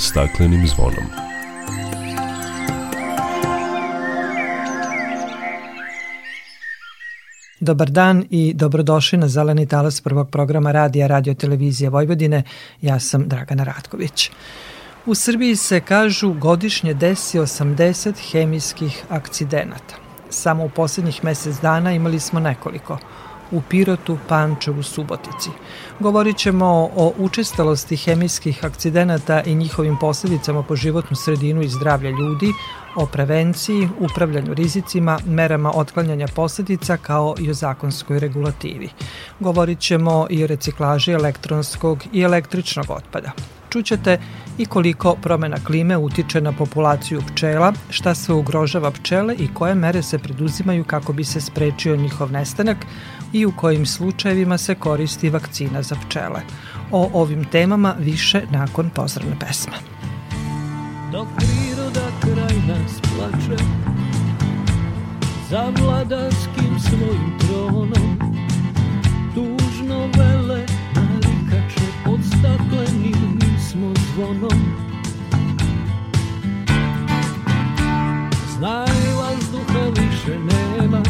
staklenim zvonom. Dobar dan i dobrodošli na Zeleni talas prvog programa radija Radio Televizije Vojvodine. Ja sam Dragana Ratković. U Srbiji se kažu godišnje desi 80 hemijskih akcidenata. Samo u poslednjih mesec dana imali smo nekoliko – u Pirotu, Pančevu, Subotici. Govorit ćemo o učestalosti hemijskih akcidenata i njihovim posledicama po životnu sredinu i zdravlje ljudi, o prevenciji, upravljanju rizicima, merama otklanjanja posledica kao i o zakonskoj regulativi. Govorit ćemo i o reciklaži elektronskog i električnog otpada. Čućete i koliko promena klime utiče na populaciju pčela, šta se ugrožava pčele i koje mere se preduzimaju kako bi se sprečio njihov nestanak, i u kojim slučajevima se koristi vakcina za pčele. O ovim temama više nakon pozdravne pesme. Dok priroda kraj nas plače Za vladarskim svojim tronom Tužno vele narikače Pod staklenim smo zvonom Znaj vazduha više nema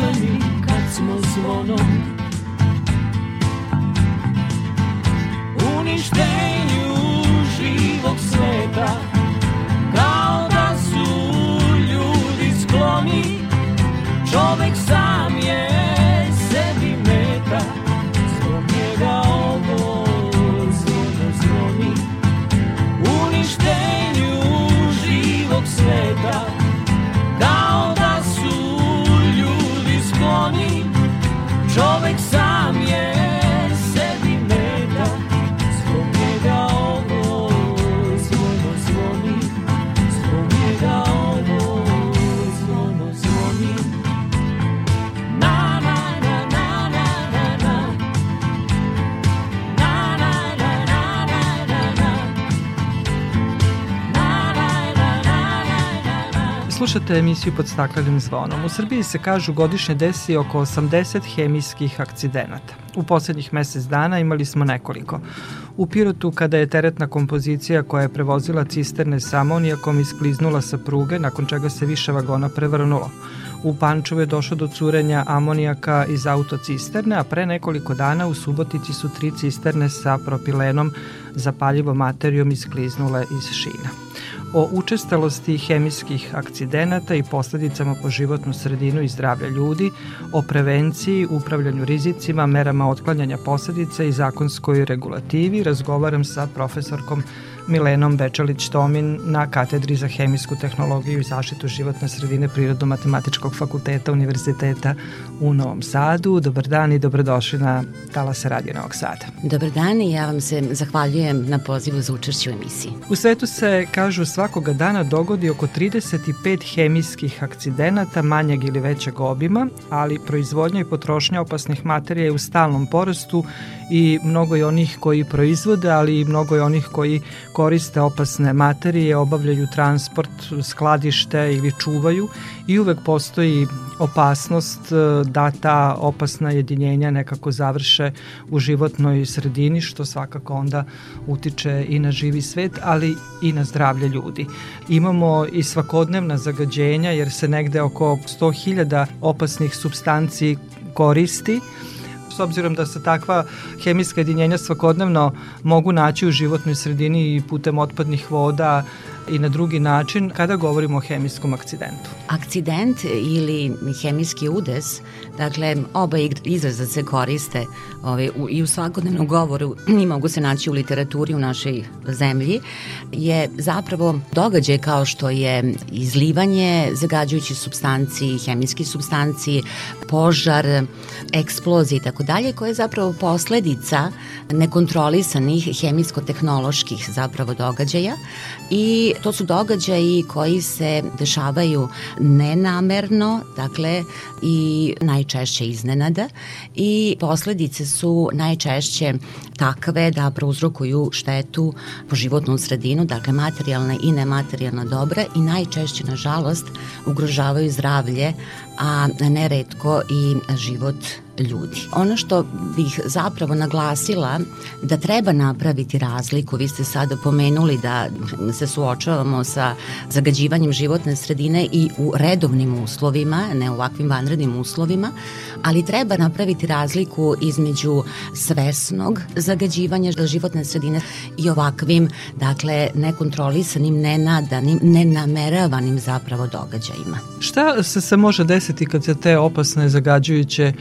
stakleni kad smo zvonom Uništenju Slušate emisiju pod staklenim zvonom. U Srbiji se kažu godišnje desi oko 80 hemijskih akcidenata. U poslednjih mesec dana imali smo nekoliko. U Pirotu kada je teretna kompozicija koja je prevozila cisterne sa amonijakom iskliznula sa pruge, nakon čega se više vagona prevrnulo. U Pančevu je došlo do curenja amonijaka iz autocisterne, a pre nekoliko dana u Subotici su tri cisterne sa propilenom zapaljivom materijom iskliznule iz šina o učestalosti hemijskih akcidenata i posledicama po životnu sredinu i zdravlja ljudi, o prevenciji, upravljanju rizicima, merama otklanjanja posledica i zakonskoj regulativi razgovaram sa profesorkom Milenom Bečalić-Tomin na katedri za hemijsku tehnologiju i zaštitu životne sredine Prirodno-matematičkog fakulteta Univerziteta u Novom Sadu. Dobar dan i dobrodošli na Talasa Radio Novog Sada. Dobar dan i ja vam se zahvaljujem na pozivu za učešću u emisiji. U svetu se, kažu, svakoga dana dogodi oko 35 hemijskih akcidenata manjeg ili većeg obima, ali proizvodnja i potrošnja opasnih materija je u stalnom porastu i mnogo je onih koji proizvode, ali i mnogo je onih koji koriste opasne materije, obavljaju transport, skladište ili čuvaju i uvek postoji opasnost e, da ta opasna jedinjenja nekako završe u životnoj sredini, što svakako onda utiče i na živi svet, ali i na zdravlje ljudi. Imamo i svakodnevna zagađenja, jer se negde oko 100.000 opasnih substanci koristi, s obzirom da se takva hemijska jedinjenja svakodnevno mogu naći u životnoj sredini i putem otpadnih voda i na drugi način kada govorimo o hemijskom akcidentu. Akcident ili hemijski udes, dakle oba izraza se koriste ovaj, u, i u svakodnevnom govoru i mogu se naći u literaturi u našoj zemlji, je zapravo događaj kao što je izlivanje zagađujućih substanci, hemijskih substanci, požar, eksplozije i tako dalje, koje je zapravo posledica nekontrolisanih hemijsko-tehnoloških zapravo događaja i to su događaji koji se dešavaju nenamerno, dakle i najčešće iznenada. I posledice su najčešće takve da prouzrokuju štetu po životnu sredinu, dakle materijalne i nematerijalna dobra i najčešće, nažalost, ugrožavaju zdravlje, a neretko i život ljudi. Ono što bih zapravo naglasila da treba napraviti razliku, vi ste sada pomenuli da se suočavamo sa zagađivanjem životne sredine i u redovnim uslovima, ne u ovakvim vanrednim uslovima, ali treba napraviti razliku između svesnog zagađivanja životne sredine i ovakvim, dakle, nekontrolisanim, nenadanim, nenameravanim zapravo događajima. Šta se se može desiti kad se te opasne zagađujuće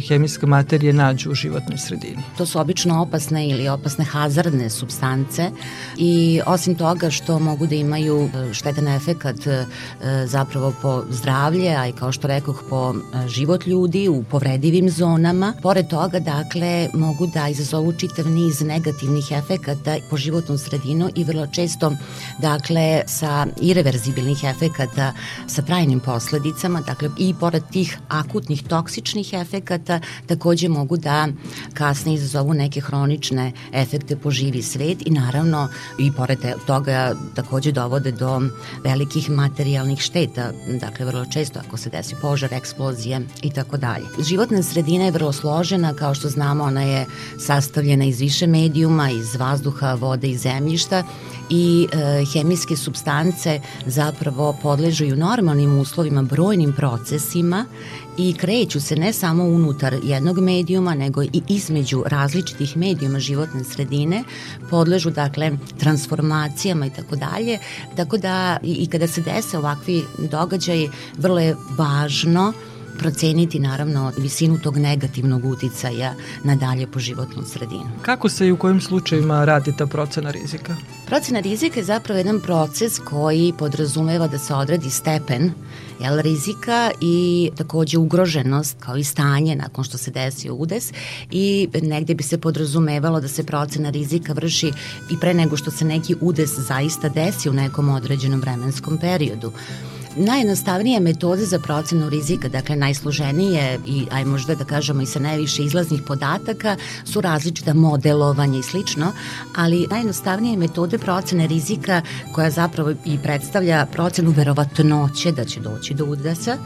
hemijske materije nađu u životnoj sredini. To su obično opasne ili opasne hazardne substance i osim toga što mogu da imaju e, štetan efekat e, zapravo po zdravlje, a i kao što rekoh po e, život ljudi u povredivim zonama. Pored toga, dakle, mogu da izazovu čitav niz negativnih efekata po životnu sredinu i vrlo često, dakle, sa irreverzibilnih efekata sa trajnim posledicama, dakle, i pored tih akutnih toksičnih efekata, takođe mogu da kasnije izazovu neke hronične efekte po živi svet i naravno i pored toga takođe dovode do velikih materijalnih šteta, dakle vrlo često ako se desi požar, eksplozije i tako dalje. Životna sredina je vrlo složena, kao što znamo ona je sastavljena iz više medijuma, iz vazduha, vode i zemljišta i e, hemijske substance zapravo podležu normalnim uslovima brojnim procesima i kreću se ne samo unutar jednog medijuma, nego i između različitih medijuma životne sredine, podležu dakle transformacijama i tako dalje, tako da i kada se dese ovakvi događaji, vrlo je važno proceniti naravno visinu tog negativnog uticaja na dalje po životnu sredinu. Kako se i u kojim slučajima radi ta procena rizika? Procena rizika je zapravo jedan proces koji podrazumeva da se odredi stepen jel, rizika i takođe ugroženost kao i stanje nakon što se desio udes i negde bi se podrazumevalo da se procena rizika vrši i pre nego što se neki udes zaista desi u nekom određenom vremenskom periodu. Najjednostavnije metode za procenu rizika, dakle najsloženije i aj možda da kažemo i sa najviše izlaznih podataka su različita modelovanja i slično, ali najjednostavnije metode procene rizika koja zapravo i predstavlja procenu verovatnoće da će doći do udesa,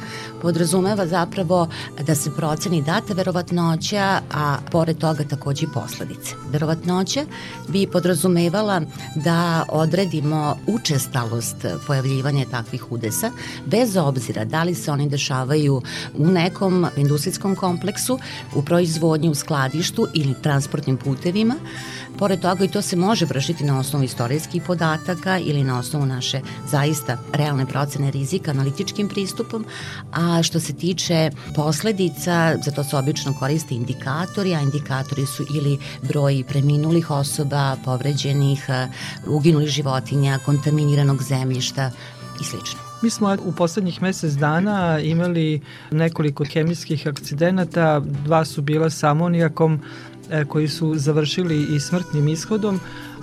podrazumeva zapravo da se proceni data verovatnoća, a pored toga takođe i posledice. Verovatnoća bi podrazumevala da odredimo učestalost pojavljivanja takvih udesa bez obzira da li se oni dešavaju u nekom industrijskom kompleksu, u proizvodnji, u skladištu ili transportnim putevima. Pored toga i to se može vršiti na osnovu istorijskih podataka ili na osnovu naše zaista realne procene rizika analitičkim pristupom, a što se tiče posledica, za to se obično koriste indikatori, a indikatori su ili broj preminulih osoba, povređenih, uginulih životinja, kontaminiranog zemljišta i slično. Mi smo u poslednjih mesec dana imali nekoliko hemijskih akcidenata, dva su bila sa amonijakom e, koji su završili i smrtnim ishodom,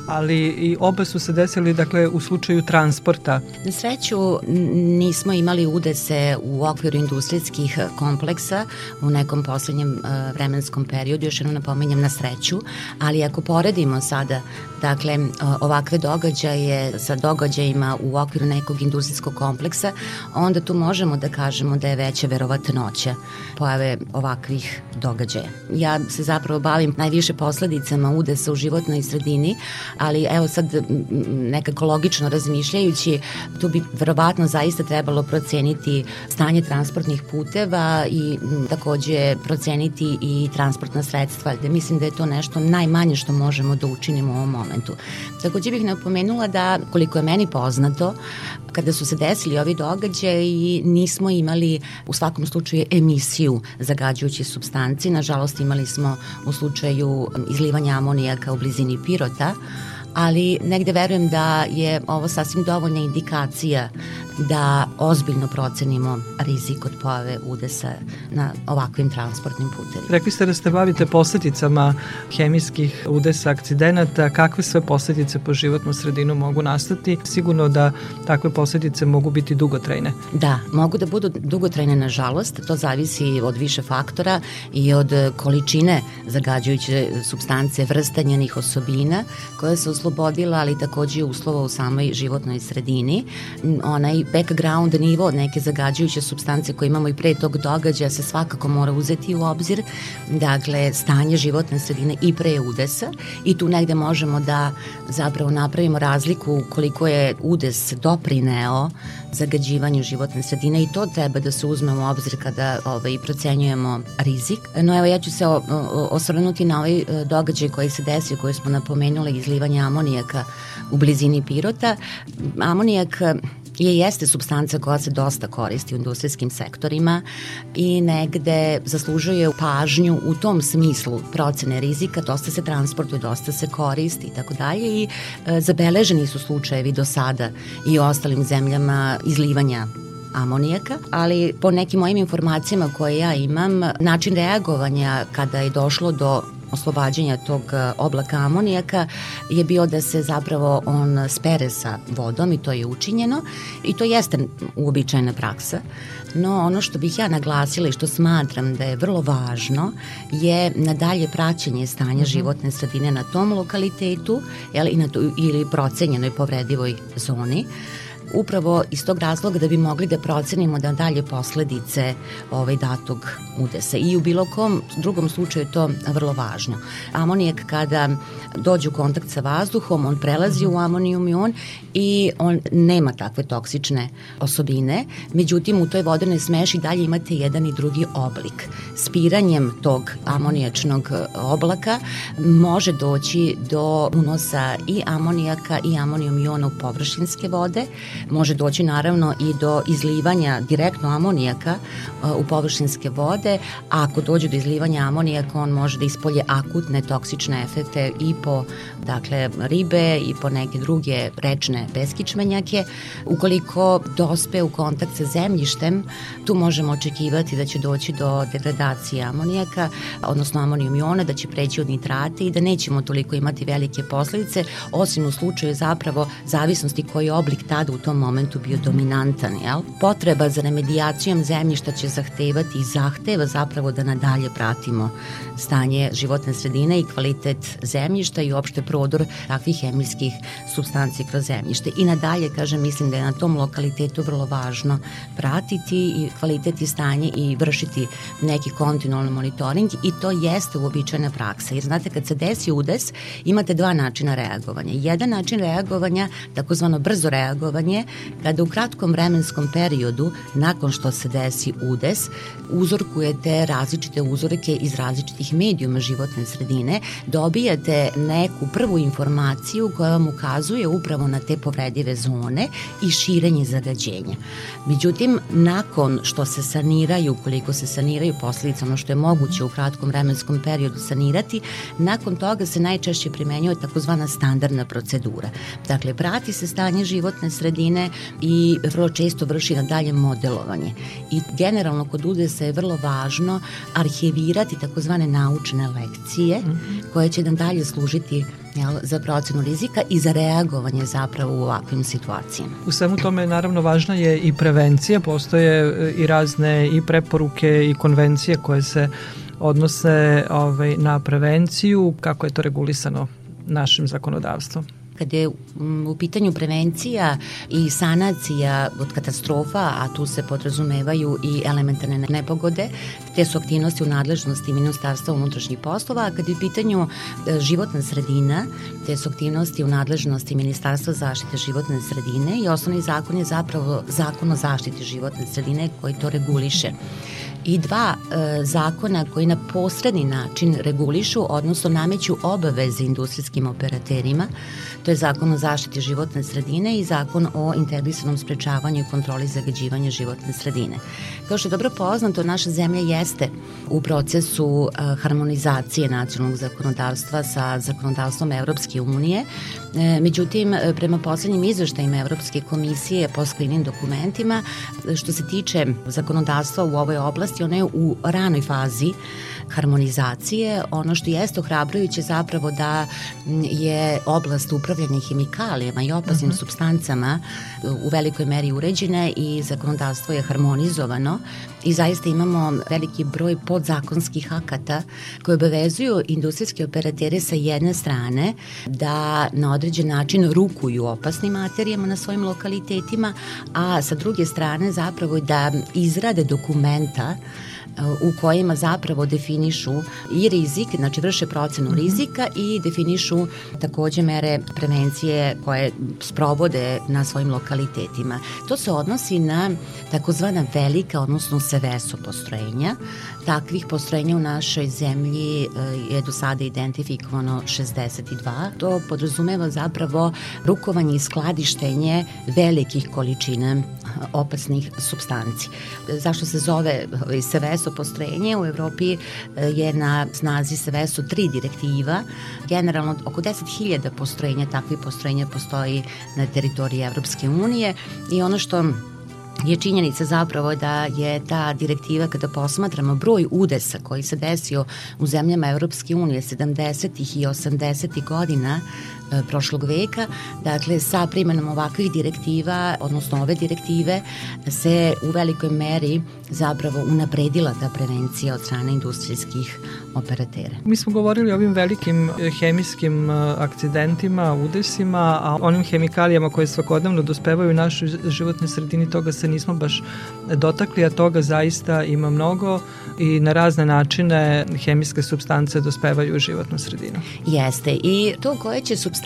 ali i oba su se desili dakle u slučaju transporta. Na sreću nismo imali udese u okviru industrijskih kompleksa u nekom poslednjem uh, vremenskom periodu, još jedno napominjem na sreću, ali ako poredimo sada dakle, ovakve događaje sa događajima u okviru nekog industrijskog kompleksa, onda tu možemo da kažemo da je veća verovatnoća pojave ovakvih događaja. Ja se zapravo bavim najviše posledicama udesa u životnoj sredini, ali evo sad nekako logično razmišljajući, tu bi verovatno zaista trebalo proceniti stanje transportnih puteva i takođe proceniti i transportna sredstva, gde mislim da je to nešto najmanje što možemo da učinimo u ovom momentu. Takođe bih napomenula da, koliko je meni poznato, kada su se desili ovi događaji nismo imali u svakom slučaju emisiju zagađujućih substanci. Nažalost imali smo u slučaju izlivanja amonijaka u blizini Pirota, ali negde verujem da je ovo sasvim dovoljna indikacija da ozbiljno procenimo rizik od pojave udesa na ovakvim transportnim putevima. Rekli ste da ste bavite posledicama hemijskih udesa akcidenata. Kakve sve posledice po životnu sredinu mogu nastati? Sigurno da takve posledice mogu biti dugotrajne. Da, mogu da budu dugotrajne nažalost. To zavisi od više faktora i od količine zagađujuće substance, vrsta njenih osobina koja se oslobodila, ali takođe uslova u samoj životnoj sredini. Onaj background nivo neke zagađujuće substance koje imamo i pre tog događaja se svakako mora uzeti u obzir. Dakle, stanje životne sredine i pre udesa i tu negde možemo da zapravo napravimo razliku koliko je udes doprineo zagađivanju životne sredine i to treba da se uzme u obzir kada ovaj, procenjujemo rizik. No evo ja ću se osvrnuti na ovaj e, događaj koji se desio, koji smo napomenuli, izlivanje amonijaka u blizini Pirota. Amonijak je jeste substanca koja se dosta koristi u industrijskim sektorima i negde zaslužuje pažnju u tom smislu procene rizika, dosta se transportuje, dosta se koristi i tako dalje i e, zabeleženi su slučajevi do sada i ostalim zemljama izlivanja amonijaka, ali po nekim mojim informacijama koje ja imam, način reagovanja kada je došlo do oslobađanja tog e, oblaka amonijaka je bio da se zapravo on spere sa vodom i to je učinjeno i to jeste uobičajena praksa. No ono što bih ja naglasila i što smatram da je vrlo važno je nadalje praćenje stanja mhm. životne sredine na tom lokalitetu jel, i na to, ili procenjenoj povredivoj zoni upravo iz tog razloga da bi mogli da procenimo da dalje posledice ovaj datog udesa. I u bilo kom drugom slučaju je to vrlo važno. Amonijak kada dođe u kontakt sa vazduhom, on prelazi u amonijum ion i on nema takve toksične osobine, međutim u toj vodenoj smeši dalje imate jedan i drugi oblik. Spiranjem tog amonijačnog oblaka može doći do unosa i amonijaka i amonijum iona u površinske vode, može doći naravno i do izlivanja direktno amonijaka uh, u površinske vode, a ako dođe do izlivanja amonijaka on može da ispolje akutne toksične efekte i po dakle, ribe i po neke druge rečne beskičmenjake. Ukoliko dospe u kontakt sa zemljištem, tu možemo očekivati da će doći do degradacije amonijaka, odnosno amonijum iona, da će preći od nitrate i da nećemo toliko imati velike posledice, osim u slučaju zapravo zavisnosti koji oblik tada u tom tom momentu bio dominantan. Jel? Potreba za remedijacijom zemljišta će zahtevati i zahteva zapravo da nadalje pratimo stanje životne sredine i kvalitet zemljišta i uopšte prodor takvih hemijskih substanci kroz zemljište. I nadalje, kažem, mislim da je na tom lokalitetu vrlo važno pratiti i kvalitet i stanje i vršiti neki kontinualni monitoring i to jeste uobičajena praksa. Jer znate, kad se desi udes, imate dva načina reagovanja. Jedan način reagovanja, takozvano brzo reagovanje, kada u kratkom vremenskom periodu, nakon što se desi udes, uzorkujete različite uzorke iz različitih medijuma životne sredine, dobijate neku prvu informaciju koja vam ukazuje upravo na te povredive zone i širenje zagađenja. Međutim, nakon što se saniraju, koliko se saniraju posledice, ono što je moguće u kratkom vremenskom periodu sanirati, nakon toga se najčešće primenjuje takozvana standardna procedura. Dakle, prati se stanje životne sredine, sredine i vrlo često vrši na dalje modelovanje. I generalno kod udesa je vrlo važno arhivirati takozvane naučne lekcije mm -hmm. koje će nam dalje služiti jel, za procenu rizika i za reagovanje zapravo u ovakvim situacijama. U svemu tome naravno važna je i prevencija, postoje e, i razne i preporuke i konvencije koje se odnose ovaj, na prevenciju, kako je to regulisano našim zakonodavstvom kada je mm, u pitanju prevencija i sanacija od katastrofa, a tu se podrazumevaju i elementarne nepogode, te su aktivnosti u nadležnosti Ministarstva unutrašnjih poslova, a kada je u pitanju e, životna sredina, te su aktivnosti u nadležnosti Ministarstva zaštite životne sredine i osnovni zakon je zapravo zakon o zaštiti životne sredine koji to reguliše i dva e, zakona koji na posredni način regulišu, odnosno nameću obaveze industrijskim operaterima. To je zakon o zaštiti životne sredine i zakon o integrisanom sprečavanju i kontroli zagađivanja životne sredine. Kao što je dobro poznato, naša zemlja jeste u procesu e, harmonizacije nacionalnog zakonodavstva sa zakonodavstvom Evropske unije. E, međutim, e, prema poslednjim izveštajima Evropske komisije po skrinim dokumentima, što se tiče zakonodavstva u ovoj oblasti, je u ranoj fazi harmonizacije. Ono što jeste ohrabrujuće zapravo da je oblast upravljanja hemikalijama i opasnim uh mhm. -huh. substancama u velikoj meri uređena i zakonodavstvo je harmonizovano i zaista imamo veliki broj podzakonskih akata koje obavezuju industrijske operatere sa jedne strane da na određen način rukuju opasnim materijama na svojim lokalitetima, a sa druge strane zapravo da izrade dokumenta u kojima zapravo definišu i rizik, znači vrše procenu mhm. rizika i definišu takođe mere prevencije koje sprovode na svojim lokalitetima. To se odnosi na takozvana velika, odnosno seveso postrojenja. Takvih postrojenja u našoj zemlji eh, je do sada identifikovano 62. To podrazumeva zapravo rukovanje i skladištenje velikih količina opasnih substanci. Zašto se zove ovaj, SEVESO postrojenje? U Evropi eh, je na snazi SEVESO tri direktiva. Generalno oko 10.000 postrojenja, takvih postrojenja postoji na teritoriji Evropske unije i ono što je činjenica zapravo da je ta direktiva kada posmatramo broj udesa koji se desio u zemljama Evropske unije 70. i 80. godina E, prošlog veka. Dakle, sa primenom ovakvih direktiva, odnosno ove direktive, se u velikoj meri zapravo unapredila ta prevencija od strane industrijskih operatera. Mi smo govorili o ovim velikim e, hemijskim e, akcidentima, udesima, a onim hemikalijama koje svakodnevno dospevaju u našoj životnoj sredini, toga se nismo baš dotakli, a toga zaista ima mnogo i na razne načine hemijske substance dospevaju u životnu sredinu. Jeste i to koje će substance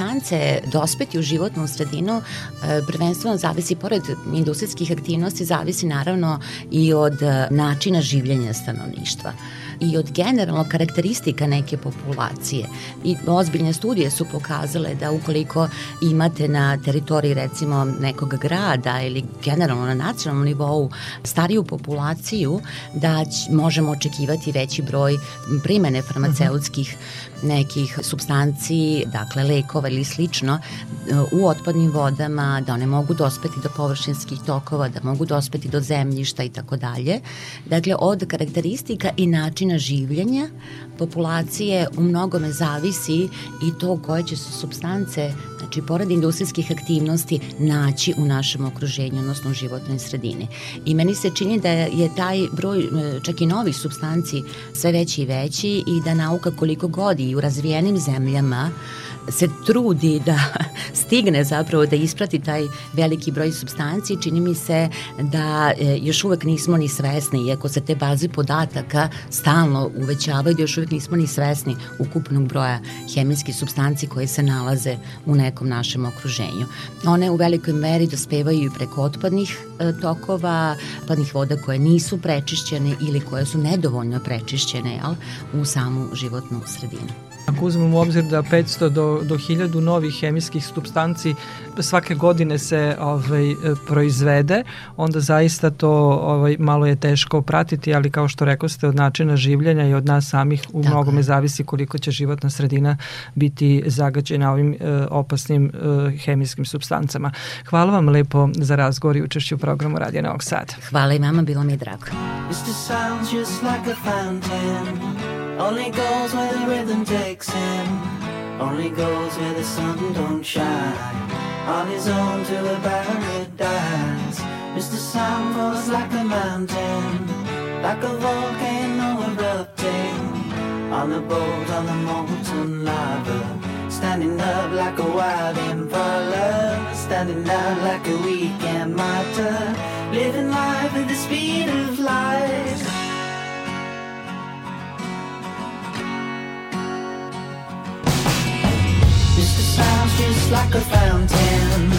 dospeti u životnu sredinu e, prvenstveno zavisi pored industrijskih aktivnosti zavisi naravno i od e, načina življenja stanovništva i od generalno karakteristika neke populacije. I ozbiljne studije su pokazale da ukoliko imate na teritoriji recimo nekog grada ili generalno na nacionalnom nivou stariju populaciju da možemo očekivati veći broj primene farmaceutskih nekih substanci, dakle lekova ili slično u otpadnim vodama, da one mogu dospeti do površinskih tokova, da mogu dospeti do zemljišta i tako dalje. Dakle, od karakteristika i načina življenja populacije u mnogome zavisi i to koje će se substance, znači pored industrijskih aktivnosti, naći u našem okruženju, odnosno u životnoj sredini. I meni se čini da je taj broj e, čak i novih substanci sve veći i veći i da nauka koliko god i u razvijenim zemljama se trudi da stigne zapravo da isprati taj veliki broj substanci, čini mi se da e, još uvek nismo ni svesni, iako se te baze podataka stalno uvećavaju, da još uvek nismo ni svesni ukupnog broja hemijskih substanci koje se nalaze u nekom našem okruženju. One u velikoj meri dospevaju i preko otpadnih e, tokova, otpadnih voda koje nisu prečišćene ili koje su nedovoljno prečišćene jel, u samu životnu sredinu. Ako uzmemo u obzir da 500 do, do 1000 novih hemijskih substanci svake godine se ovaj, proizvede, onda zaista to ovaj, malo je teško pratiti, ali kao što rekao ste, od načina življenja i od nas samih u Tako mnogome je. zavisi koliko će životna sredina biti zagađena ovim eh, opasnim eh, hemijskim substancama. Hvala vam lepo za razgovor i učešću u programu Radija Novog Sada. Hvala i vama, bilo mi je drago. Mr. Sounds just like a fountain Only goes where the rhythm takes him. Only goes where the sun don't shine. On his own to a paradise. Mr. Sam falls like a mountain, like a volcano erupting. On the boat on the molten lava standing up like a wild impala, standing out like a weekend martyr, living life Just like a fountain,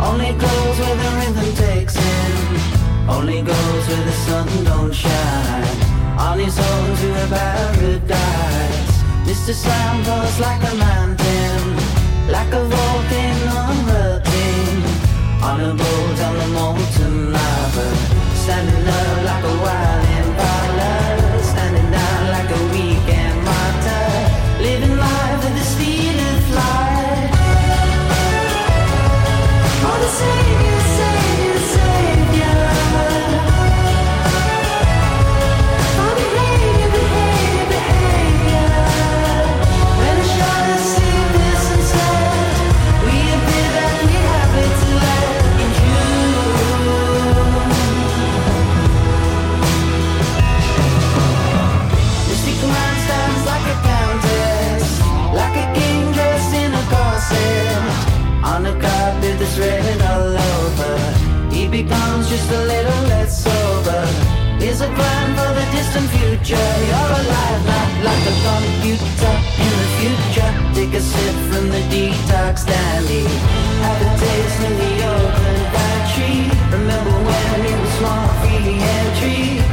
only glows where the rhythm takes in, only goes where the sun don't shine, on his own to a paradise. Mr. Slam goes like a mountain, like a volcano erupting on a boat on the molten lava, standing up like a wild carpet that's all over, he becomes just a little less sober. Here's a plan for the distant future. You're alive, not like a computer in the future. Take a sip from the detox dandy. Have a taste in the open battery. Remember when it was small, free entry.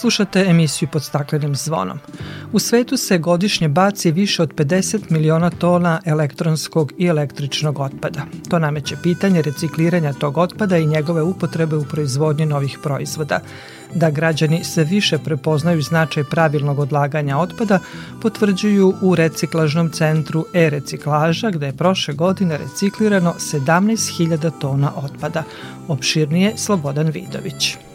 Slušate emisiju pod staklenim zvonom. U svetu se godišnje baci više od 50 miliona tona elektronskog i električnog otpada. To nameće pitanje recikliranja tog otpada i njegove upotrebe u proizvodnji novih proizvoda. Da građani se više prepoznaju značaj pravilnog odlaganja otpada, potvrđuju u reciklažnom centru e-reciklaža, gde je prošle godine reciklirano 17.000 tona otpada. Opširnije Slobodan Vidović.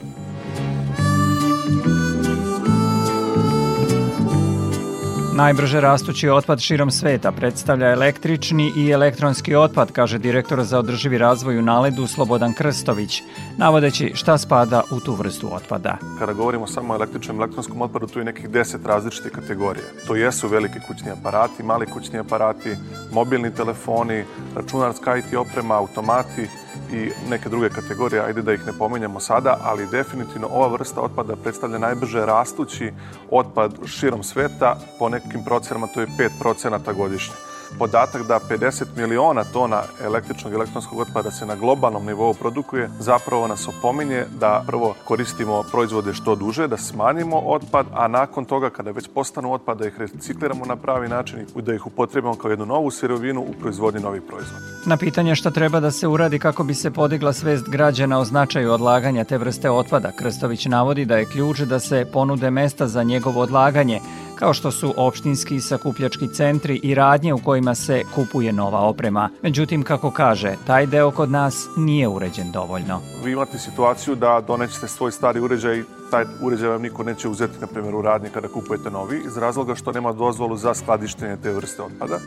Najbrže rastući otpad širom sveta predstavlja električni i elektronski otpad, kaže direktor za održivi razvoj u Naledu Slobodan Krstović, navodeći šta spada u tu vrstu otpada. Kada govorimo samo o električnom i elektronskom otpadu, tu je nekih deset različitih kategorija. To jesu veliki kućni aparati, mali kućni aparati, mobilni telefoni, računarska IT oprema, automati i neke druge kategorije, ajde da ih ne pominjamo sada, ali definitivno ova vrsta otpada predstavlja najbrže rastući otpad širom sveta, po nekim procenama to je 5% godišnje. Podatak da 50 miliona tona električnog i elektronskog otpada se na globalnom nivou produkuje, zapravo nas opominje da prvo koristimo proizvode što duže, da smanjimo otpad, a nakon toga kada već postanu otpad da ih recikliramo na pravi način i da ih upotrebimo kao jednu novu sirovinu u proizvodnji novih proizvoda. Na pitanje šta treba da se uradi kako bi se podigla svest građana o značaju odlaganja te vrste otpada, Krstović navodi da je ključ da se ponude mesta za njegovo odlaganje, kao što su opštinski sakupljački centri i radnje u kojima se kupuje nova oprema. Međutim, kako kaže, taj deo kod nas nije uređen dovoljno. Vi imate situaciju da donećete svoj stari uređaj taj uređaj vam niko neće uzeti, na primjer, u radnje kada kupujete novi, iz razloga što nema dozvolu za skladištenje te vrste otpada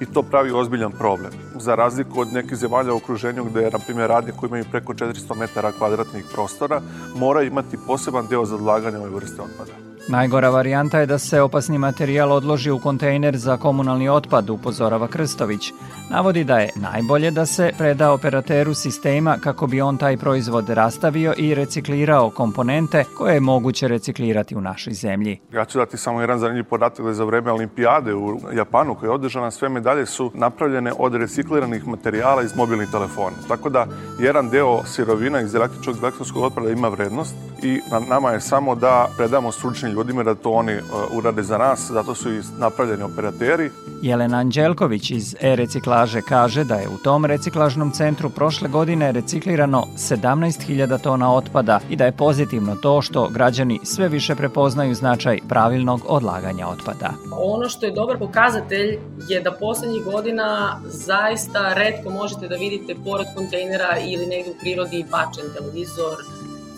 i to pravi ozbiljan problem. Za razliku od nekih zemalja u okruženju gde, na primjer, radnje koji imaju preko 400 metara kvadratnih prostora, mora imati poseban deo za odlaganje ove vrste otpada. Najgora varijanta je da se opasni materijal odloži u kontejner za komunalni otpad, upozorava Krstović. Navodi da je najbolje da se preda operateru sistema kako bi on taj proizvod rastavio i reciklirao komponente koje je moguće reciklirati u našoj zemlji. Ja ću dati samo jedan zanimljiv podatak da je za vreme olimpijade u Japanu koja je održana sve medalje su napravljene od recikliranih materijala iz mobilnih telefona. Tako da jedan deo sirovina iz električnog elektronskog otpada ima vrednost i na nama je samo da predamo stručnim ljudima da to oni uh, urade za nas, zato su i napravljeni operateri. Jelena Anđelković iz e-reciklaže kaže da je u tom reciklažnom centru prošle godine reciklirano 17.000 tona otpada i da je pozitivno to što građani sve više prepoznaju značaj pravilnog odlaganja otpada. Ono što je dobar pokazatelj je da poslednjih godina zaista redko možete da vidite pored kontejnera ili negde u prirodi bačen televizor,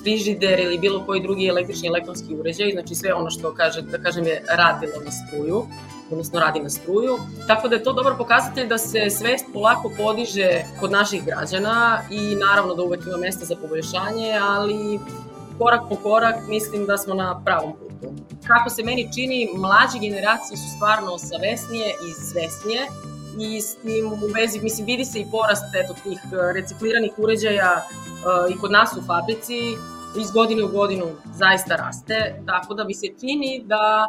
frižider ili bilo koji drugi električni elektronski uređaj, znači sve ono što kaže, da kažem je radilo na struju, odnosno radi na struju. Tako da je to dobar pokazatelj da se svest polako podiže kod naših građana i naravno da uvek ima mesta za poboljšanje, ali korak po korak mislim da smo na pravom putu. Kako se meni čini, mlađe generacije su stvarno savesnije i svesnije i s tim u vezi, mislim, vidi se i porast eto, tih recikliranih uređaja uh, i kod nas u fabrici iz godine u godinu zaista raste, tako da mi se čini da,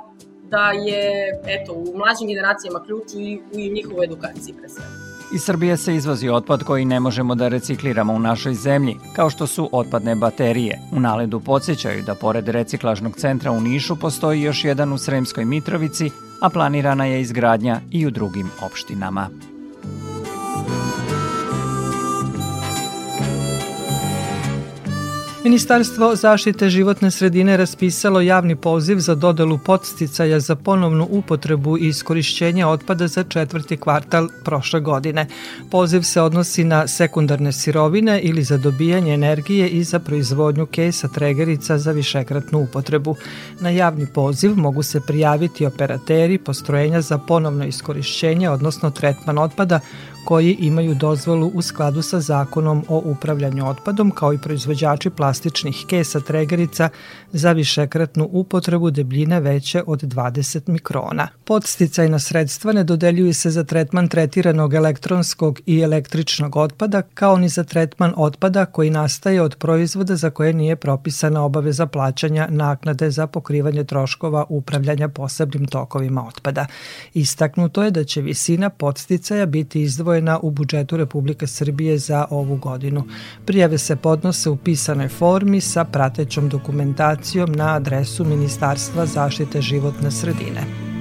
da je eto, u mlađim generacijama ključ i u njihovoj edukaciji pre svega. Iz Srbije se izvozi otpad koji ne možemo da recikliramo u našoj zemlji, kao što su otpadne baterije. U naledu podsjećaju da pored reciklažnog centra u Nišu postoji još jedan u Sremskoj Mitrovici, a planirana je izgradnja i u drugim opštinama. Ministarstvo zaštite životne sredine raspisalo javni poziv za dodelu podsticaja za ponovnu upotrebu i iskorišćenje otpada za četvrti kvartal prošle godine. Poziv se odnosi na sekundarne sirovine ili za dobijanje energije i za proizvodnju kesa tregerica za višekratnu upotrebu. Na javni poziv mogu se prijaviti operateri postrojenja za ponovno iskorišćenje, odnosno tretman otpada, koji imaju dozvolu u skladu sa zakonom o upravljanju otpadom kao i proizvođači plastičnih kesa tregerica za višekratnu upotrebu debljine veće od 20 mikrona. Podsticajna sredstva ne dodeljuju se za tretman tretiranog elektronskog i električnog otpada kao ni za tretman otpada koji nastaje od proizvoda za koje nije propisana obaveza plaćanja naknade za pokrivanje troškova upravljanja posebnim tokovima otpada. Istaknuto je da će visina podsticaja biti izdvojena izdvojena u budžetu Republike Srbije za ovu godinu. Prijave se podnose u pisanoj formi sa pratećom dokumentacijom na adresu Ministarstva zaštite životne sredine.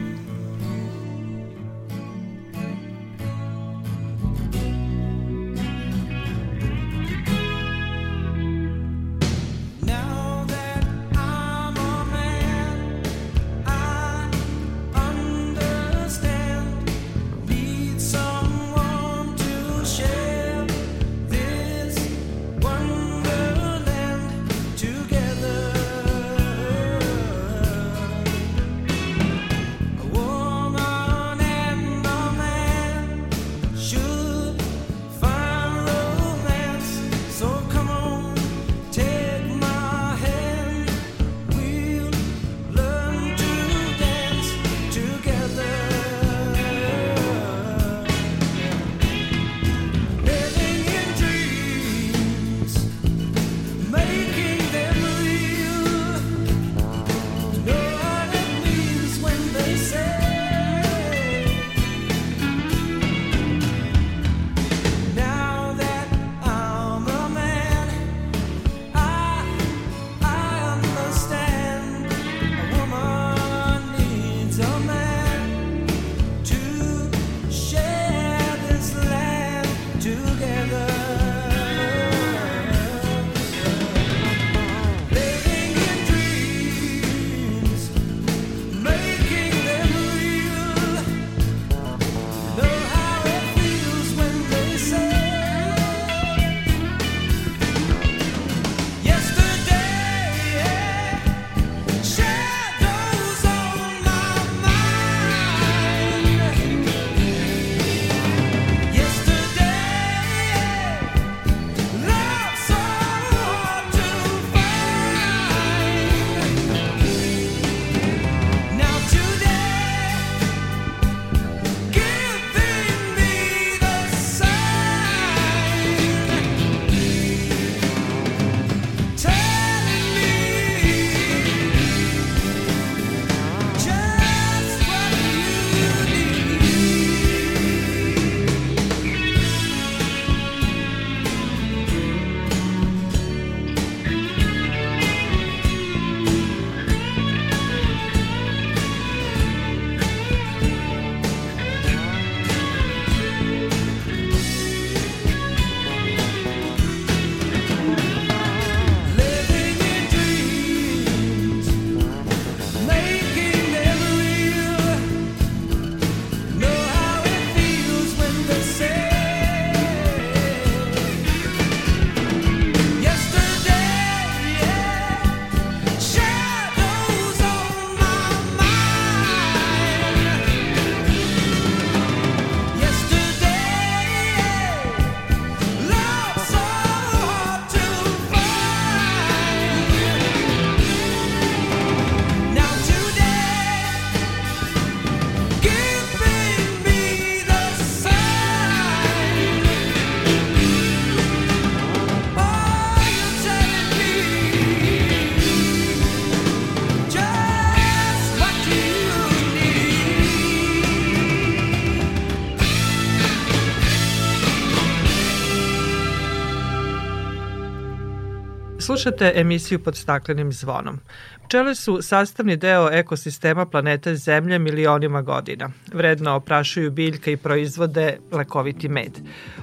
Slušate emisiju pod staklenim zvonom. Pčele su sastavni deo ekosistema planete Zemlje milionima godina. Vredno oprašuju biljke i proizvode lekoviti med.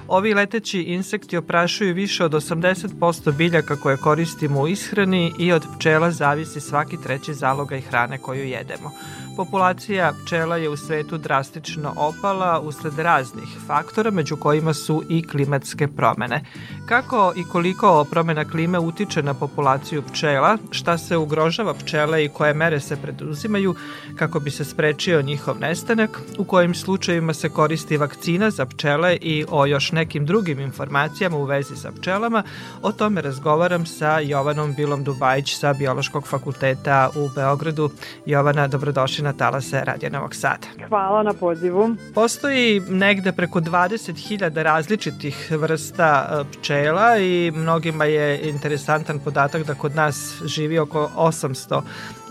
Ovi leteći insekti oprašuju više od 80% biljaka koje koristimo u ishrani i od pčela zavisi svaki treći zalogaj hrane koju jedemo. Populacija pčela je u svetu drastično opala usled raznih faktora, među kojima su i klimatske promene. Kako i koliko promena klime utiče na populaciju pčela, šta se ugrožava pčele i koje mere se preduzimaju kako bi se sprečio njihov nestanak, u kojim slučajevima se koristi vakcina za pčele i o još nekim drugim informacijama u vezi sa pčelama, o tome razgovaram sa Jovanom Bilom Dubajić sa Biološkog fakulteta u Beogradu. Jovana, dobrodošli na talase Radio Novog Sada. Hvala na pozivu. Postoji negde preko 20.000 različitih vrsta e, pčela i mnogima je interesantan podatak da kod nas živi oko 800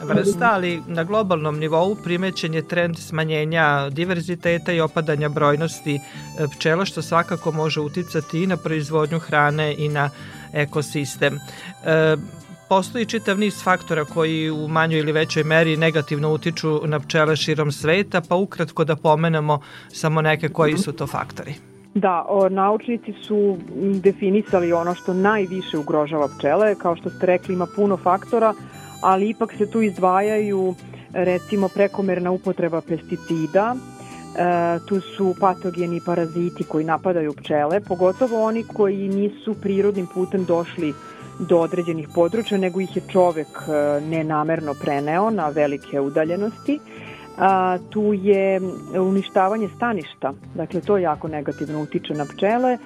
vrsta, ali na globalnom nivou primećen je trend smanjenja diverziteta i opadanja brojnosti e, pčela, što svakako može uticati i na proizvodnju hrane i na ekosistem. E, postoji čitav niz faktora koji u manjoj ili većoj meri negativno utiču na pčele širom sveta, pa ukratko da pomenemo samo neke koji su to faktori. Da, o, naučnici su definisali ono što najviše ugrožava pčele, kao što ste rekli ima puno faktora, ali ipak se tu izdvajaju recimo prekomerna upotreba pesticida, E, tu su patogeni paraziti koji napadaju pčele, pogotovo oni koji nisu prirodnim putem došli do određenih područja, nego ih je čovek e, nenamerno preneo na velike udaljenosti. A, tu je uništavanje staništa, dakle to jako negativno utiče na pčele e,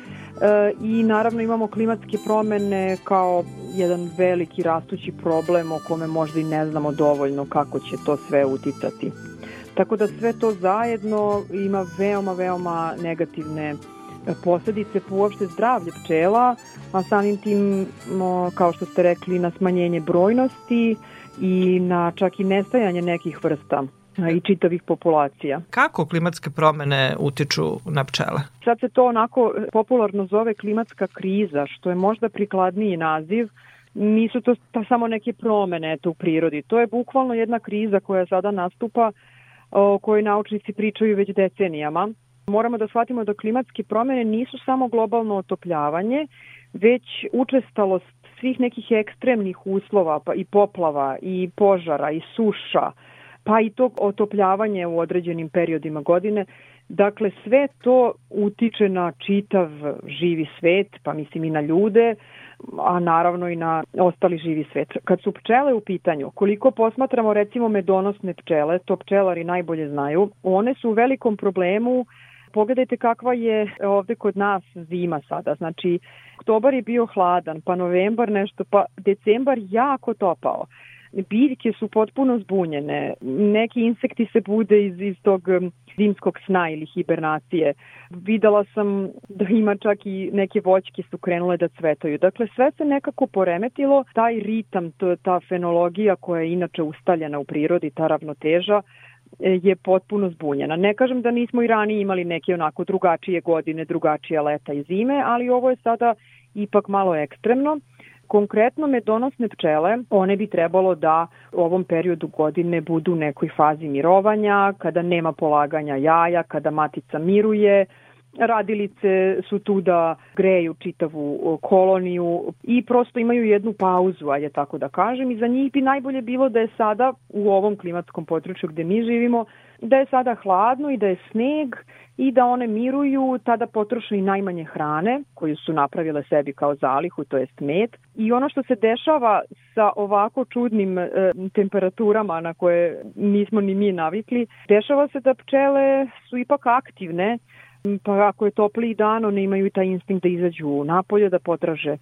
i naravno imamo klimatske promene kao jedan veliki rastući problem o kome možda i ne znamo dovoljno kako će to sve uticati. Tako da sve to zajedno ima veoma, veoma negativne posledice po uopšte zdravlje pčela, a samim tim, kao što ste rekli, na smanjenje brojnosti i na čak i nestajanje nekih vrsta i čitavih populacija. Kako klimatske promene utiču na pčele? Sad se to onako popularno zove klimatska kriza, što je možda prikladniji naziv, nisu to ta samo neke promene eto, u prirodi. To je bukvalno jedna kriza koja sada nastupa o kojoj naučnici pričaju već decenijama. Moramo da shvatimo da klimatske promene nisu samo globalno otopljavanje, već učestalost svih nekih ekstremnih uslova pa i poplava i požara i suša, pa i to otopljavanje u određenim periodima godine. Dakle, sve to utiče na čitav živi svet, pa mislim i na ljude, a naravno i na ostali živi svet. Kad su pčele u pitanju, koliko posmatramo recimo medonosne pčele, to pčelari najbolje znaju, one su u velikom problemu Pogledajte kakva je ovde kod nas zima sada. Znači, oktobar je bio hladan, pa novembar nešto, pa decembar jako topao biljke su potpuno zbunjene. Neki insekti se bude iz, iz tog zimskog sna ili hibernacije. Videla sam da ima čak i neke voćke su krenule da cvetaju. Dakle, sve se nekako poremetilo. Taj ritam, ta fenologija koja je inače ustaljena u prirodi, ta ravnoteža, e, je potpuno zbunjena. Ne kažem da nismo i ranije imali neke onako drugačije godine, drugačije leta i zime, ali ovo je sada ipak malo ekstremno. Konkretno medonosne pčele, one bi trebalo da u ovom periodu godine budu u nekoj fazi mirovanja, kada nema polaganja jaja, kada matica miruje, radilice su tu da greju čitavu koloniju i prosto imaju jednu pauzu, ajde tako da kažem, i za njih bi najbolje bilo da je sada u ovom klimatskom području gde mi živimo, da je sada hladno i da je sneg i da one miruju, tada potroše i najmanje hrane koju su napravile sebi kao zalihu, to jest med. I ono što se dešava sa ovako čudnim e, temperaturama na koje nismo ni mi navikli, dešava se da pčele su ipak aktivne, pa ako je topliji dan, one imaju i taj instinkt da izađu napolje, da potraže e,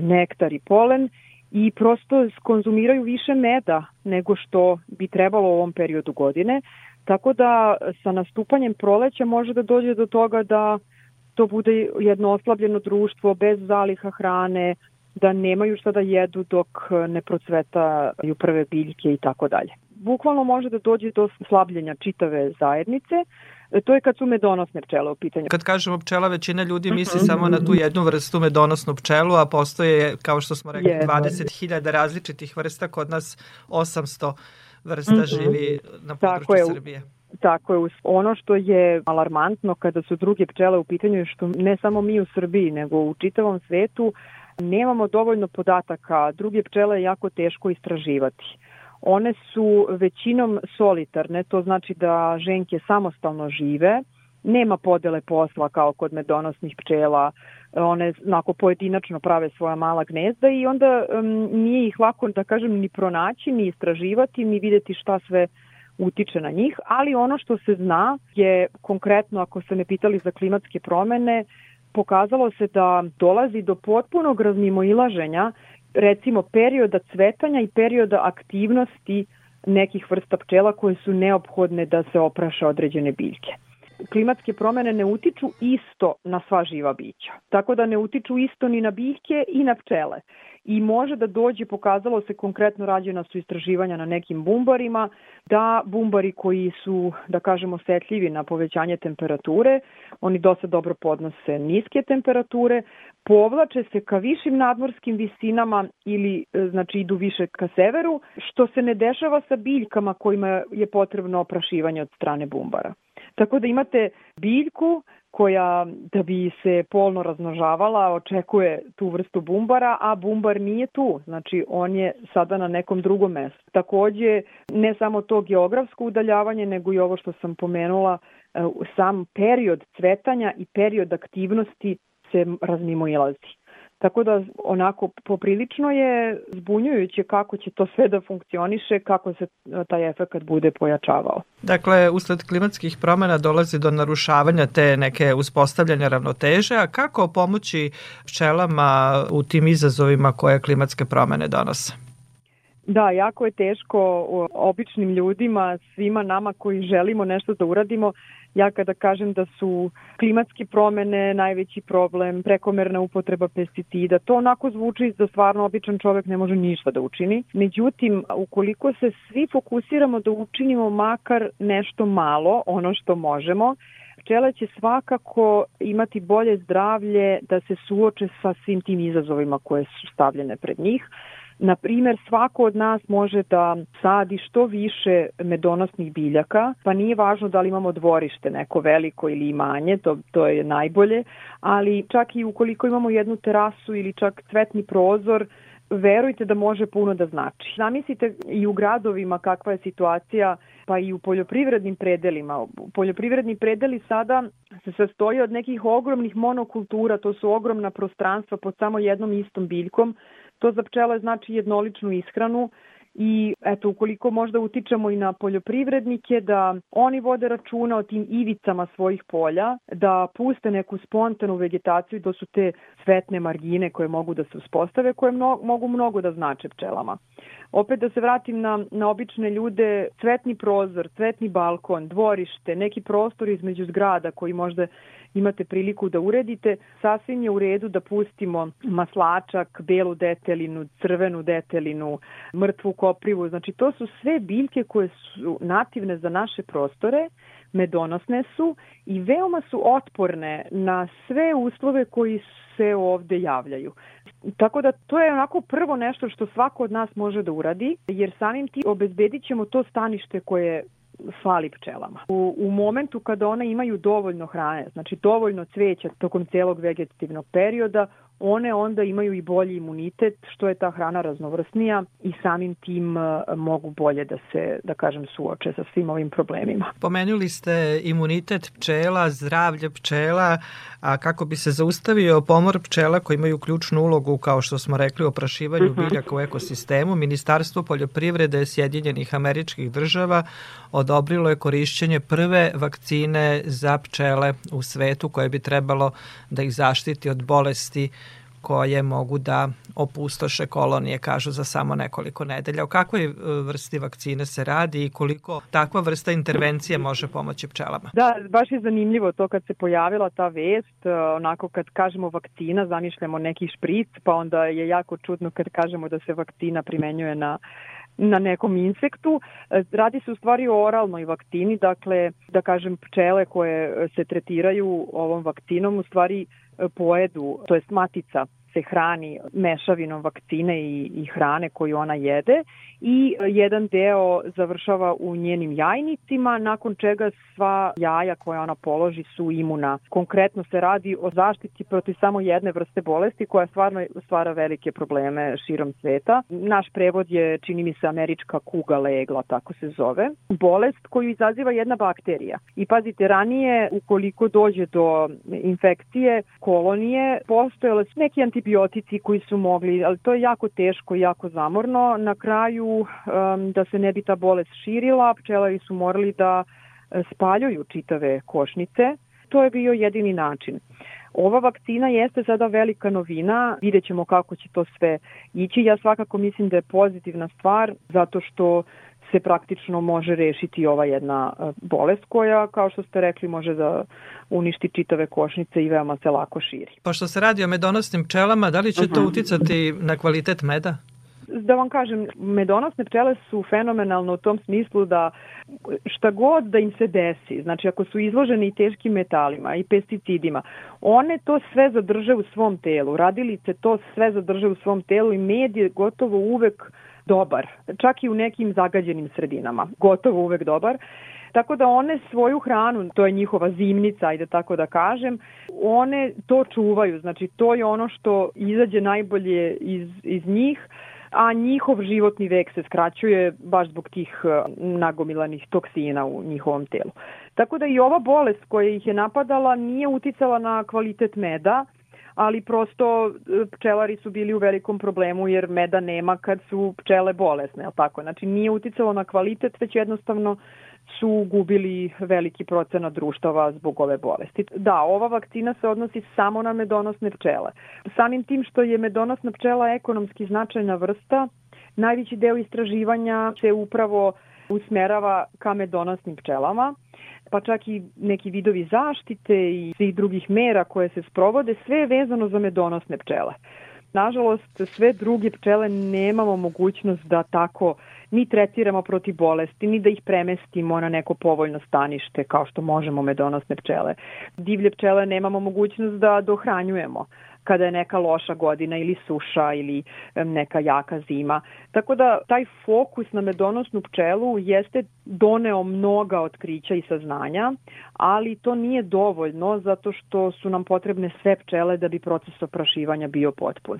nektar i polen i prosto konzumiraju više meda nego što bi trebalo u ovom periodu godine. Tako da sa nastupanjem proleća može da dođe do toga da to bude jedno oslabljeno društvo bez zaliha hrane, da nemaju šta da jedu dok ne procvetaju prve biljke i tako dalje. Bukvalno može da dođe do slabljenja čitave zajednice, to je kad su medonosne pčele u pitanju. Kad kažemo pčela, većina ljudi misli samo na tu jednu vrstu medonosnu pčelu, a postoje, kao što smo rekli, 20.000 različitih vrsta, kod nas 800 vrsta mm -hmm. živi na području Tako je. Srbije. Tako je. Ono što je alarmantno kada su druge pčele u pitanju je što ne samo mi u Srbiji, nego u čitavom svetu nemamo dovoljno podataka. Druge pčele je jako teško istraživati. One su većinom solitarne, to znači da ženke samostalno žive, nema podele posla kao kod medonosnih pčela, one onako pojedinačno prave svoja mala gnezda i onda um, nije ih lako da kažem ni pronaći, ni istraživati, ni videti šta sve utiče na njih, ali ono što se zna je konkretno ako ste me pitali za klimatske promene, pokazalo se da dolazi do potpunog razmimoilaženja recimo perioda cvetanja i perioda aktivnosti nekih vrsta pčela koje su neophodne da se opraše određene biljke klimatske promene ne utiču isto na sva živa bića. Tako da ne utiču isto ni na biljke i na pčele. I može da dođe, pokazalo se konkretno rađena su istraživanja na nekim bumbarima, da bumbari koji su, da kažemo, osetljivi na povećanje temperature, oni dosta dobro podnose niske temperature, povlače se ka višim nadmorskim visinama ili e, znači idu više ka severu, što se ne dešava sa biljkama kojima je potrebno oprašivanje od strane bumbara. Tako da imate biljku koja da bi se polno raznožavala očekuje tu vrstu bumbara, a bumbar nije tu, znači on je sada na nekom drugom mestu. Takođe, ne samo to geografsko udaljavanje, nego i ovo što sam pomenula, e, sam period cvetanja i period aktivnosti se razmimo ilazi. Tako da onako poprilično je zbunjujuće kako će to sve da funkcioniše, kako se e, taj efekt bude pojačavao. Dakle, usled klimatskih promena dolazi do narušavanja te neke uspostavljanja ravnoteže, a kako pomoći pčelama u tim izazovima koje klimatske promene donose? Da, jako je teško običnim ljudima, svima nama koji želimo nešto da uradimo, Ja kada kažem da su klimatske promene najveći problem, prekomerna upotreba pesticida, to onako zvuči da stvarno običan čovek ne može ništa da učini. Međutim, ukoliko se svi fokusiramo da učinimo makar nešto malo, ono što možemo, pčele će svakako imati bolje zdravlje da se suoče sa svim tim izazovima koje su stavljene pred njih. Na primer, svako od nas može da sadi što više medonosnih biljaka, pa nije važno da li imamo dvorište neko veliko ili manje, to, to je najbolje, ali čak i ukoliko imamo jednu terasu ili čak cvetni prozor, verujte da može puno da znači. Zamislite i u gradovima kakva je situacija, pa i u poljoprivrednim predelima. Poljoprivredni predeli sada se sastoje od nekih ogromnih monokultura, to su ogromna prostranstva pod samo jednom istom biljkom, To za pčele znači jednoličnu ishranu i eto ukoliko možda utičemo i na poljoprivrednike da oni vode računa o tim ivicama svojih polja, da puste neku spontanu vegetaciju, to su te svetne margine koje mogu da se uspostave, koje mno, mogu mnogo da znače pčelama. Opet da se vratim na, na obične ljude, cvetni prozor, cvetni balkon, dvorište, neki prostor između zgrada koji možda imate priliku da uredite, sasvim je u redu da pustimo maslačak, belu detelinu, crvenu detelinu, mrtvu koprivu. Znači to su sve biljke koje su nativne za naše prostore, medonosne su i veoma su otporne na sve uslove koji se ovde javljaju. Tako da to je onako prvo nešto što svako od nas može da uradi, jer samim ti obezbedit ćemo to stanište koje fali pčelama. U, u momentu kada one imaju dovoljno hrane, znači dovoljno cveća tokom celog vegetativnog perioda, one onda imaju i bolji imunitet, što je ta hrana raznovrsnija i samim tim uh, mogu bolje da se, da kažem, suoče sa svim ovim problemima. Pomenuli ste imunitet pčela, zdravlje pčela, a kako bi se zaustavio pomor pčela koji imaju ključnu ulogu, kao što smo rekli, u oprašivanju uh mhm. biljaka u ekosistemu, Ministarstvo poljoprivrede Sjedinjenih američkih država odobrilo je korišćenje prve vakcine za pčele u svetu koje bi trebalo da ih zaštiti od bolesti koje mogu da opustoše kolonije, kažu, za samo nekoliko nedelja. O kakvoj e, vrsti vakcine se radi i koliko takva vrsta intervencije može pomoći pčelama? Da, baš je zanimljivo to kad se pojavila ta vest, e, onako kad kažemo vakcina, zamišljamo neki špric, pa onda je jako čudno kad kažemo da se vakcina primenjuje na na nekom insektu. E, radi se u stvari o oralnoj vakcini, dakle, da kažem, pčele koje se tretiraju ovom vakcinom u stvari pojedu, to je matica se hrani mešavinom vakcine i, i hrane koju ona jede i jedan deo završava u njenim jajnicima, nakon čega sva jaja koja ona položi su imuna. Konkretno se radi o zaštiti protiv samo jedne vrste bolesti koja stvarno stvara velike probleme širom sveta. Naš prevod je, čini mi se, američka kuga legla, tako se zove. Bolest koju izaziva jedna bakterija. I pazite, ranije, ukoliko dođe do infekcije kolonije, postojale su neki antibiotici koji su mogli, ali to je jako teško i jako zamorno. Na kraju um, da se ne bi ta bolest širila, pčelari su morali da e, spaljuju čitave košnice. To je bio jedini način. Ova vakcina jeste sada velika novina, vidjet ćemo kako će to sve ići. Ja svakako mislim da je pozitivna stvar zato što se praktično može rešiti ova jedna e, bolest koja, kao što ste rekli, može da uništi čitave košnice i veoma se lako širi. Pošto se radi o medonosnim pčelama, da li će uh -huh. to mhm. uticati na kvalitet meda? da vam kažem, medonosne pčele su fenomenalno u tom smislu da šta god da im se desi, znači ako su izloženi i teškim metalima i pesticidima, one to sve zadrže u svom telu, radilice to sve zadrže u svom telu i med je gotovo uvek dobar, čak i u nekim zagađenim sredinama, gotovo uvek dobar. Tako da one svoju hranu, to je njihova zimnica, ajde tako da kažem, one to čuvaju, znači to je ono što izađe najbolje iz, iz njih, a njihov životni vek se skraćuje baš zbog tih e, nagomilanih toksina u njihovom telu. Tako da i ova bolest koja ih je napadala nije uticala na kvalitet meda, ali prosto e, pčelari su bili u velikom problemu jer meda nema kad su pčele bolesne, al tako? Znači nije uticalo na kvalitet, već jednostavno su gubili veliki procenat društava zbog ove bolesti. Da, ova vakcina se odnosi samo na medonosne pčele. Samim tim što je medonosna pčela ekonomski značajna vrsta, najveći deo istraživanja se upravo usmerava ka medonosnim pčelama, pa čak i neki vidovi zaštite i svih drugih mera koje se sprovode, sve je vezano za medonosne pčele. Nažalost, sve druge pčele nemamo mogućnost da tako ni tretiramo protiv bolesti, ni da ih premestimo na neko povoljno stanište kao što možemo medonosne pčele. Divlje pčele nemamo mogućnost da dohranjujemo kada je neka loša godina ili suša ili neka jaka zima. Tako da taj fokus na medonosnu pčelu jeste doneo mnoga otkrića i saznanja, ali to nije dovoljno zato što su nam potrebne sve pčele da bi proces oprašivanja bio potpun.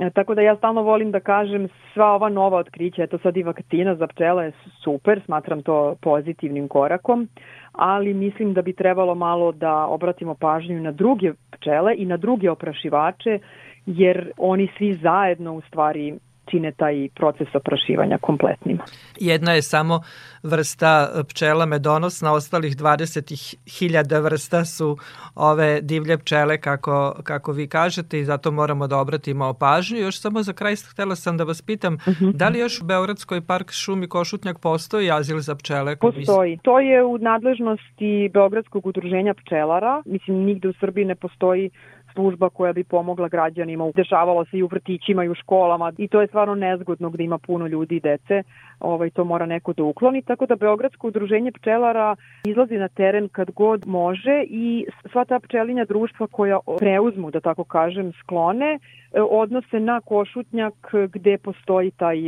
E, tako da ja stalno volim da kažem sva ova nova otkrića, eto sad i vakcina za pčele je super, smatram to pozitivnim korakom, ali mislim da bi trebalo malo da obratimo pažnju na druge pčele i na druge oprašivače, jer oni svi zajedno u stvari čine taj proces oprašivanja kompletnim. Jedna je samo vrsta pčela medonosna, ostalih 20.000 vrsta su ove divlje pčele kako, kako vi kažete i zato moramo da obratimo pažnju. Još samo za kraj htela sam da vas pitam, uh mhm. -huh. da li još u Beogradskoj park šumi Košutnjak postoji azil za pčele? Postoji. To je u nadležnosti Beogradskog udruženja pčelara. Mislim, nigde u Srbiji ne postoji služba koja bi pomogla građanima. Dešavalo se i u vrtićima i u školama i to je stvarno nezgodno gde ima puno ljudi i dece. Ovaj, to mora neko da ukloni. Tako da Beogradsko udruženje pčelara izlazi na teren kad god može i sva ta pčelinja društva koja preuzmu, da tako kažem, sklone, e, odnose na košutnjak gde postoji taj,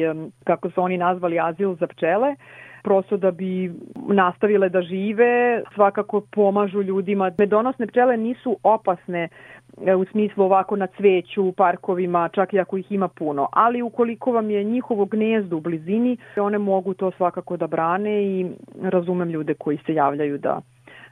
kako su oni nazvali, azil za pčele prosto da bi nastavile da žive, svakako pomažu ljudima. Medonosne pčele nisu opasne e, u smislu ovako na cveću, u parkovima, čak i ako ih ima puno. Ali ukoliko vam je njihovo gnezdo u blizini, one mogu to svakako da brane i razumem ljude koji se javljaju da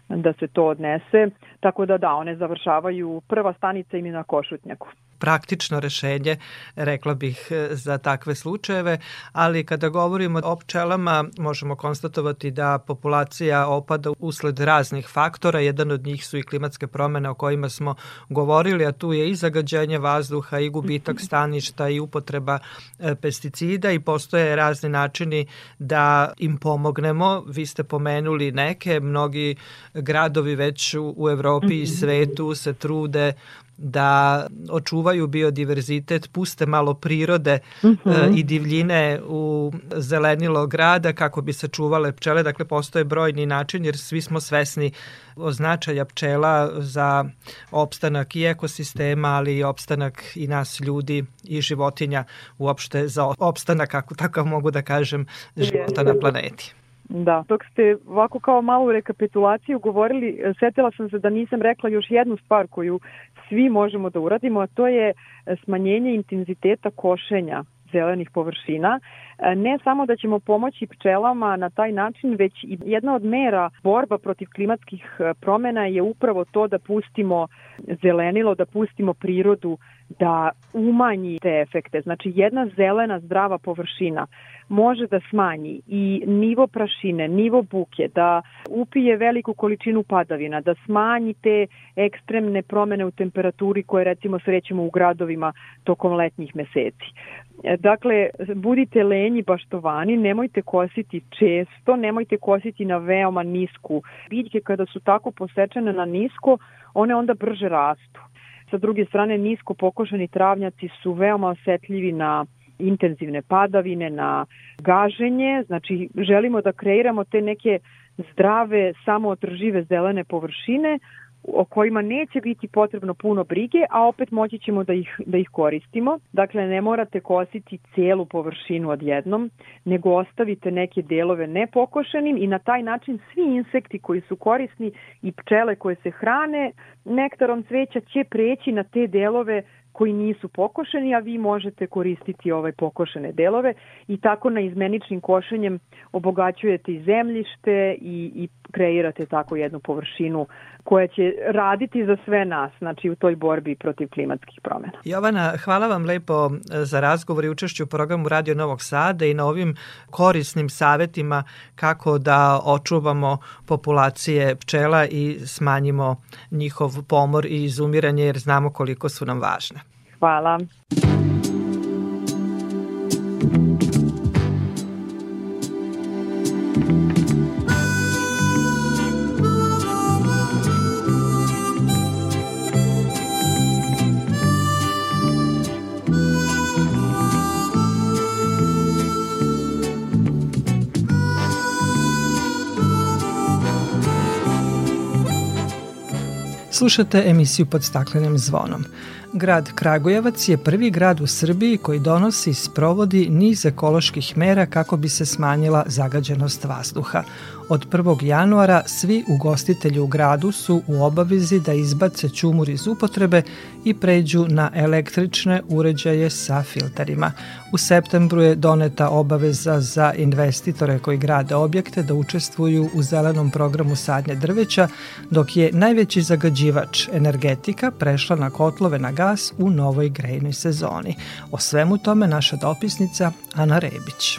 da se to odnese. Tako da da, one završavaju, prva stanica im je na Košutnjaku praktično rešenje, rekla bih, e, za takve slučajeve, ali kada govorimo o pčelama, možemo konstatovati da populacija opada usled raznih faktora, jedan od njih su i klimatske promene o kojima smo govorili, a tu je i zagađenje vazduha, i gubitak staništa, i upotreba e, pesticida i postoje razni načini da im pomognemo. Vi ste pomenuli neke, mnogi gradovi već u, u Evropi i svetu se trude da očuvaju biodiverzitet, puste malo prirode uh Mhm. -huh. i divljine u zelenilo grada kako bi se čuvale pčele. Dakle, postoje brojni način jer svi smo svesni o značaja pčela za opstanak i ekosistema, ali i opstanak i nas ljudi i životinja uopšte za opstanak, ako tako mogu da kažem, života na planeti. Da, dok ste ovako kao malu rekapitulaciju govorili, e, setila sam se da nisam rekla još jednu stvar koju svi možemo da uradimo, a to je e, smanjenje intenziteta košenja zelenih površina. E, Ne samo da ćemo pomoći pčelama na taj način, već i jedna od mera borba protiv klimatskih promena je upravo to da pustimo zelenilo, da pustimo prirodu da umanji te efekte. Znači jedna zelena zdrava površina može da smanji i nivo prašine, nivo buke, da upije veliku količinu padavina, da smanji te ekstremne promene u temperaturi koje recimo srećemo u gradovima tokom letnjih meseci. E, Dakle, budite lenji baštovani, nemojte kositi često, nemojte kositi na veoma nisku. Biljke kada su tako posečene na nisko, one onda brže rastu. Sa druge strane, nisko pokošeni travnjaci su veoma osetljivi na intenzivne padavine, na gaženje, znači želimo da kreiramo te neke zdrave, samoodržive zelene površine o kojima neće biti potrebno puno brige, a opet moći ćemo da ih, da ih koristimo. Dakle, ne morate kositi celu površinu odjednom, nego ostavite neke delove nepokošenim i na taj način svi insekti koji su korisni i pčele koje se hrane nektarom cveća će preći na te delove koji nisu pokošeni, a vi možete koristiti ove pokošene delove i tako na izmeničnim košenjem obogaćujete i zemljište i, i kreirate tako jednu površinu koja će raditi za sve nas, znači u toj borbi protiv klimatskih promena. Jovana, hvala vam lepo e, za razgovor i učešću u programu Radio Novog Sada i na ovim korisnim savetima kako da očuvamo populacije pčela i smanjimo njihov pomor i izumiranje jer znamo koliko su nam važne. Hvala. Slušate emisiju pod staklenim zvonom. Grad Kragujevac je prvi grad u Srbiji koji donosi i sprovodi niz ekoloških mera kako bi se smanjila zagađenost vazduha. Od 1. januara svi ugostitelji u gradu su u obavezi da izbace čumur iz upotrebe i pređu na električne uređaje sa filterima. U septembru je doneta obaveza za investitore koji grade objekte da učestvuju u zelenom programu sadnje drveća, dok je najveći zagađivač energetika prešla na kotlove na gas u novoj grejnoj sezoni. O svemu tome naša dopisnica Ana Rebić.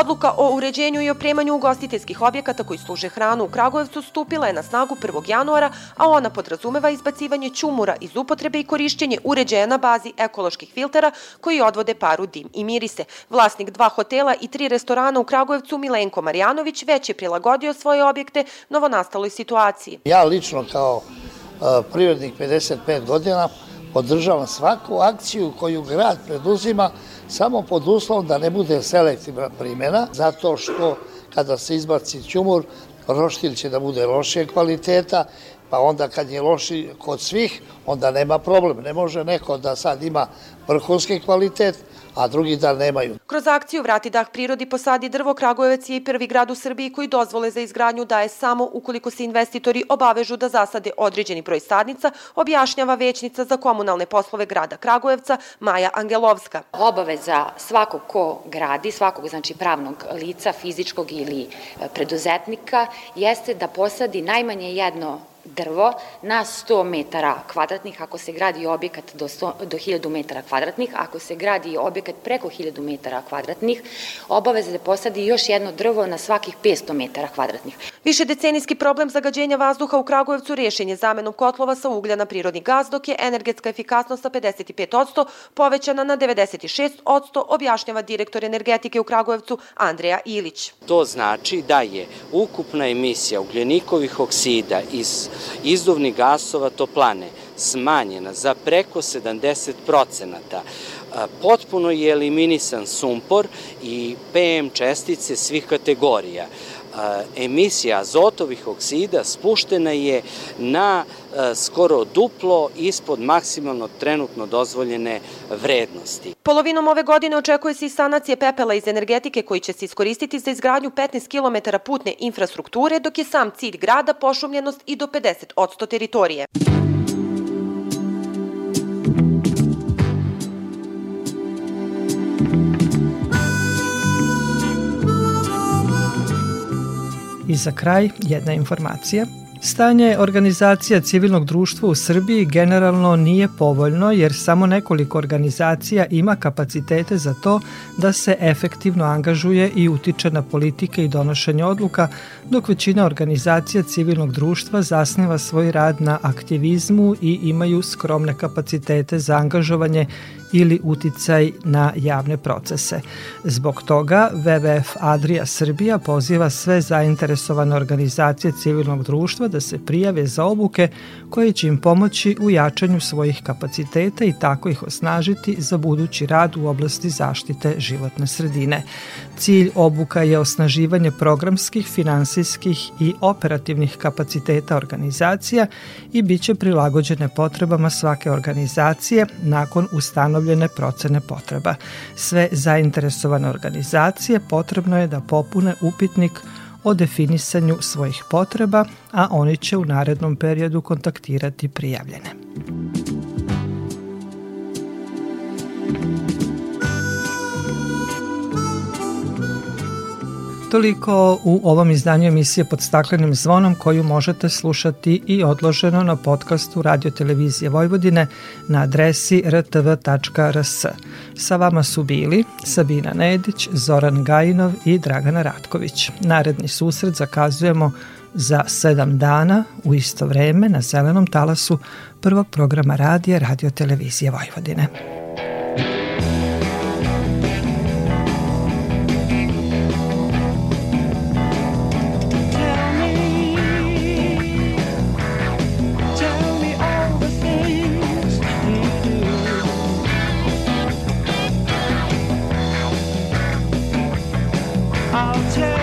Odluka o uređenju i opremanju ugostiteljskih objekata koji služe hranu u Kragujevcu stupila je na snagu 1. januara, a ona podrazumeva izbacivanje ćumura iz upotrebe i korišćenje uređaja na bazi ekoloških filtera koji odvode paru, dim i mirise. Vlasnik dva hotela i tri restorana u Kragujevcu Milenko Marjanović već je prilagodio svoje objekte novonastaloj situaciji. Ja lično kao uh, privrednik 55 godina podržavam svaku akciju koju grad preduzima samo pod uslovom da ne bude selektivna primjena, zato što kada se izbaci ćumur, roštilj će da bude lošije kvaliteta, pa onda kad je loši kod svih, onda nema problem. Ne može neko da sad ima vrhunski kvalitet, a drugi da nemaju. Kroz akciju Vrati dah prirodi posadi drvo, Kragujevac je i prvi grad u Srbiji koji dozvole za izgradnju daje samo ukoliko se investitori obavežu da zasade određeni broj sadnica, objašnjava većnica za komunalne poslove grada Kragujevca Maja Angelovska. Obaveza svakog ko gradi, svakog znači pravnog lica, fizičkog ili e, preduzetnika, jeste da posadi najmanje jedno drvo na 100 metara kvadratnih ako se gradi objekat do, 100, do 1000 metara kvadratnih, ako se gradi objekat preko 1000 metara kvadratnih, obaveza da posadi još jedno drvo na svakih 500 metara kvadratnih. Više decenijski problem zagađenja vazduha u Kragujevcu rešen je zamenom kotlova sa uglja na prirodni gaz, dok je energetska efikasnost sa 55% povećana na 96%, objašnjava direktor energetike u Kragujevcu Andreja Ilić. To znači da je ukupna emisija ugljenikovih oksida iz izduvnih gasova toplane smanjena za preko 70 procenata. Potpuno je eliminisan sumpor i PM čestice svih kategorija emisija azotovih oksida spuštena je na skoro duplo ispod maksimalno trenutno dozvoljene vrednosti. Polovinom ove godine očekuje se i sanacije pepela iz energetike koji će se iskoristiti za izgradnju 15 km putne infrastrukture, dok je sam cilj grada pošumljenost i do 50% teritorije. I za kraj jedna informacija. Stanje organizacija civilnog društva u Srbiji generalno nije povoljno jer samo nekoliko organizacija ima kapacitete za to da se efektivno angažuje i utiče na politike i donošenje odluka, dok većina organizacija civilnog društva zasniva svoj rad na aktivizmu i imaju skromne kapacitete za angažovanje ili uticaj na javne procese. Zbog toga WWF Adria Srbija poziva sve zainteresovane organizacije civilnog društva da se prijave za obuke koje će im pomoći u jačanju svojih kapaciteta i tako ih osnažiti za budući rad u oblasti zaštite životne sredine. Cilj obuka je osnaživanje programskih, finansijskih i operativnih kapaciteta organizacija i biće prilagođene potrebama svake organizacije nakon ustanovljene procene potreba. Sve zainteresovane organizacije potrebno je da popune upitnik o definisanju svojih potreba, a oni će u narednom periodu kontaktirati prijavljene. Toliko u ovom izdanju emisije pod staklenim zvonom koju možete slušati i odloženo na podcastu Radio Televizije Vojvodine na adresi rtv.rs. Sa vama su bili Sabina Nedić, Zoran Gajinov i Dragana Ratković. Naredni susret zakazujemo za sedam dana u isto vreme na zelenom talasu prvog programa radija Radio Televizije Vojvodine. I'll tell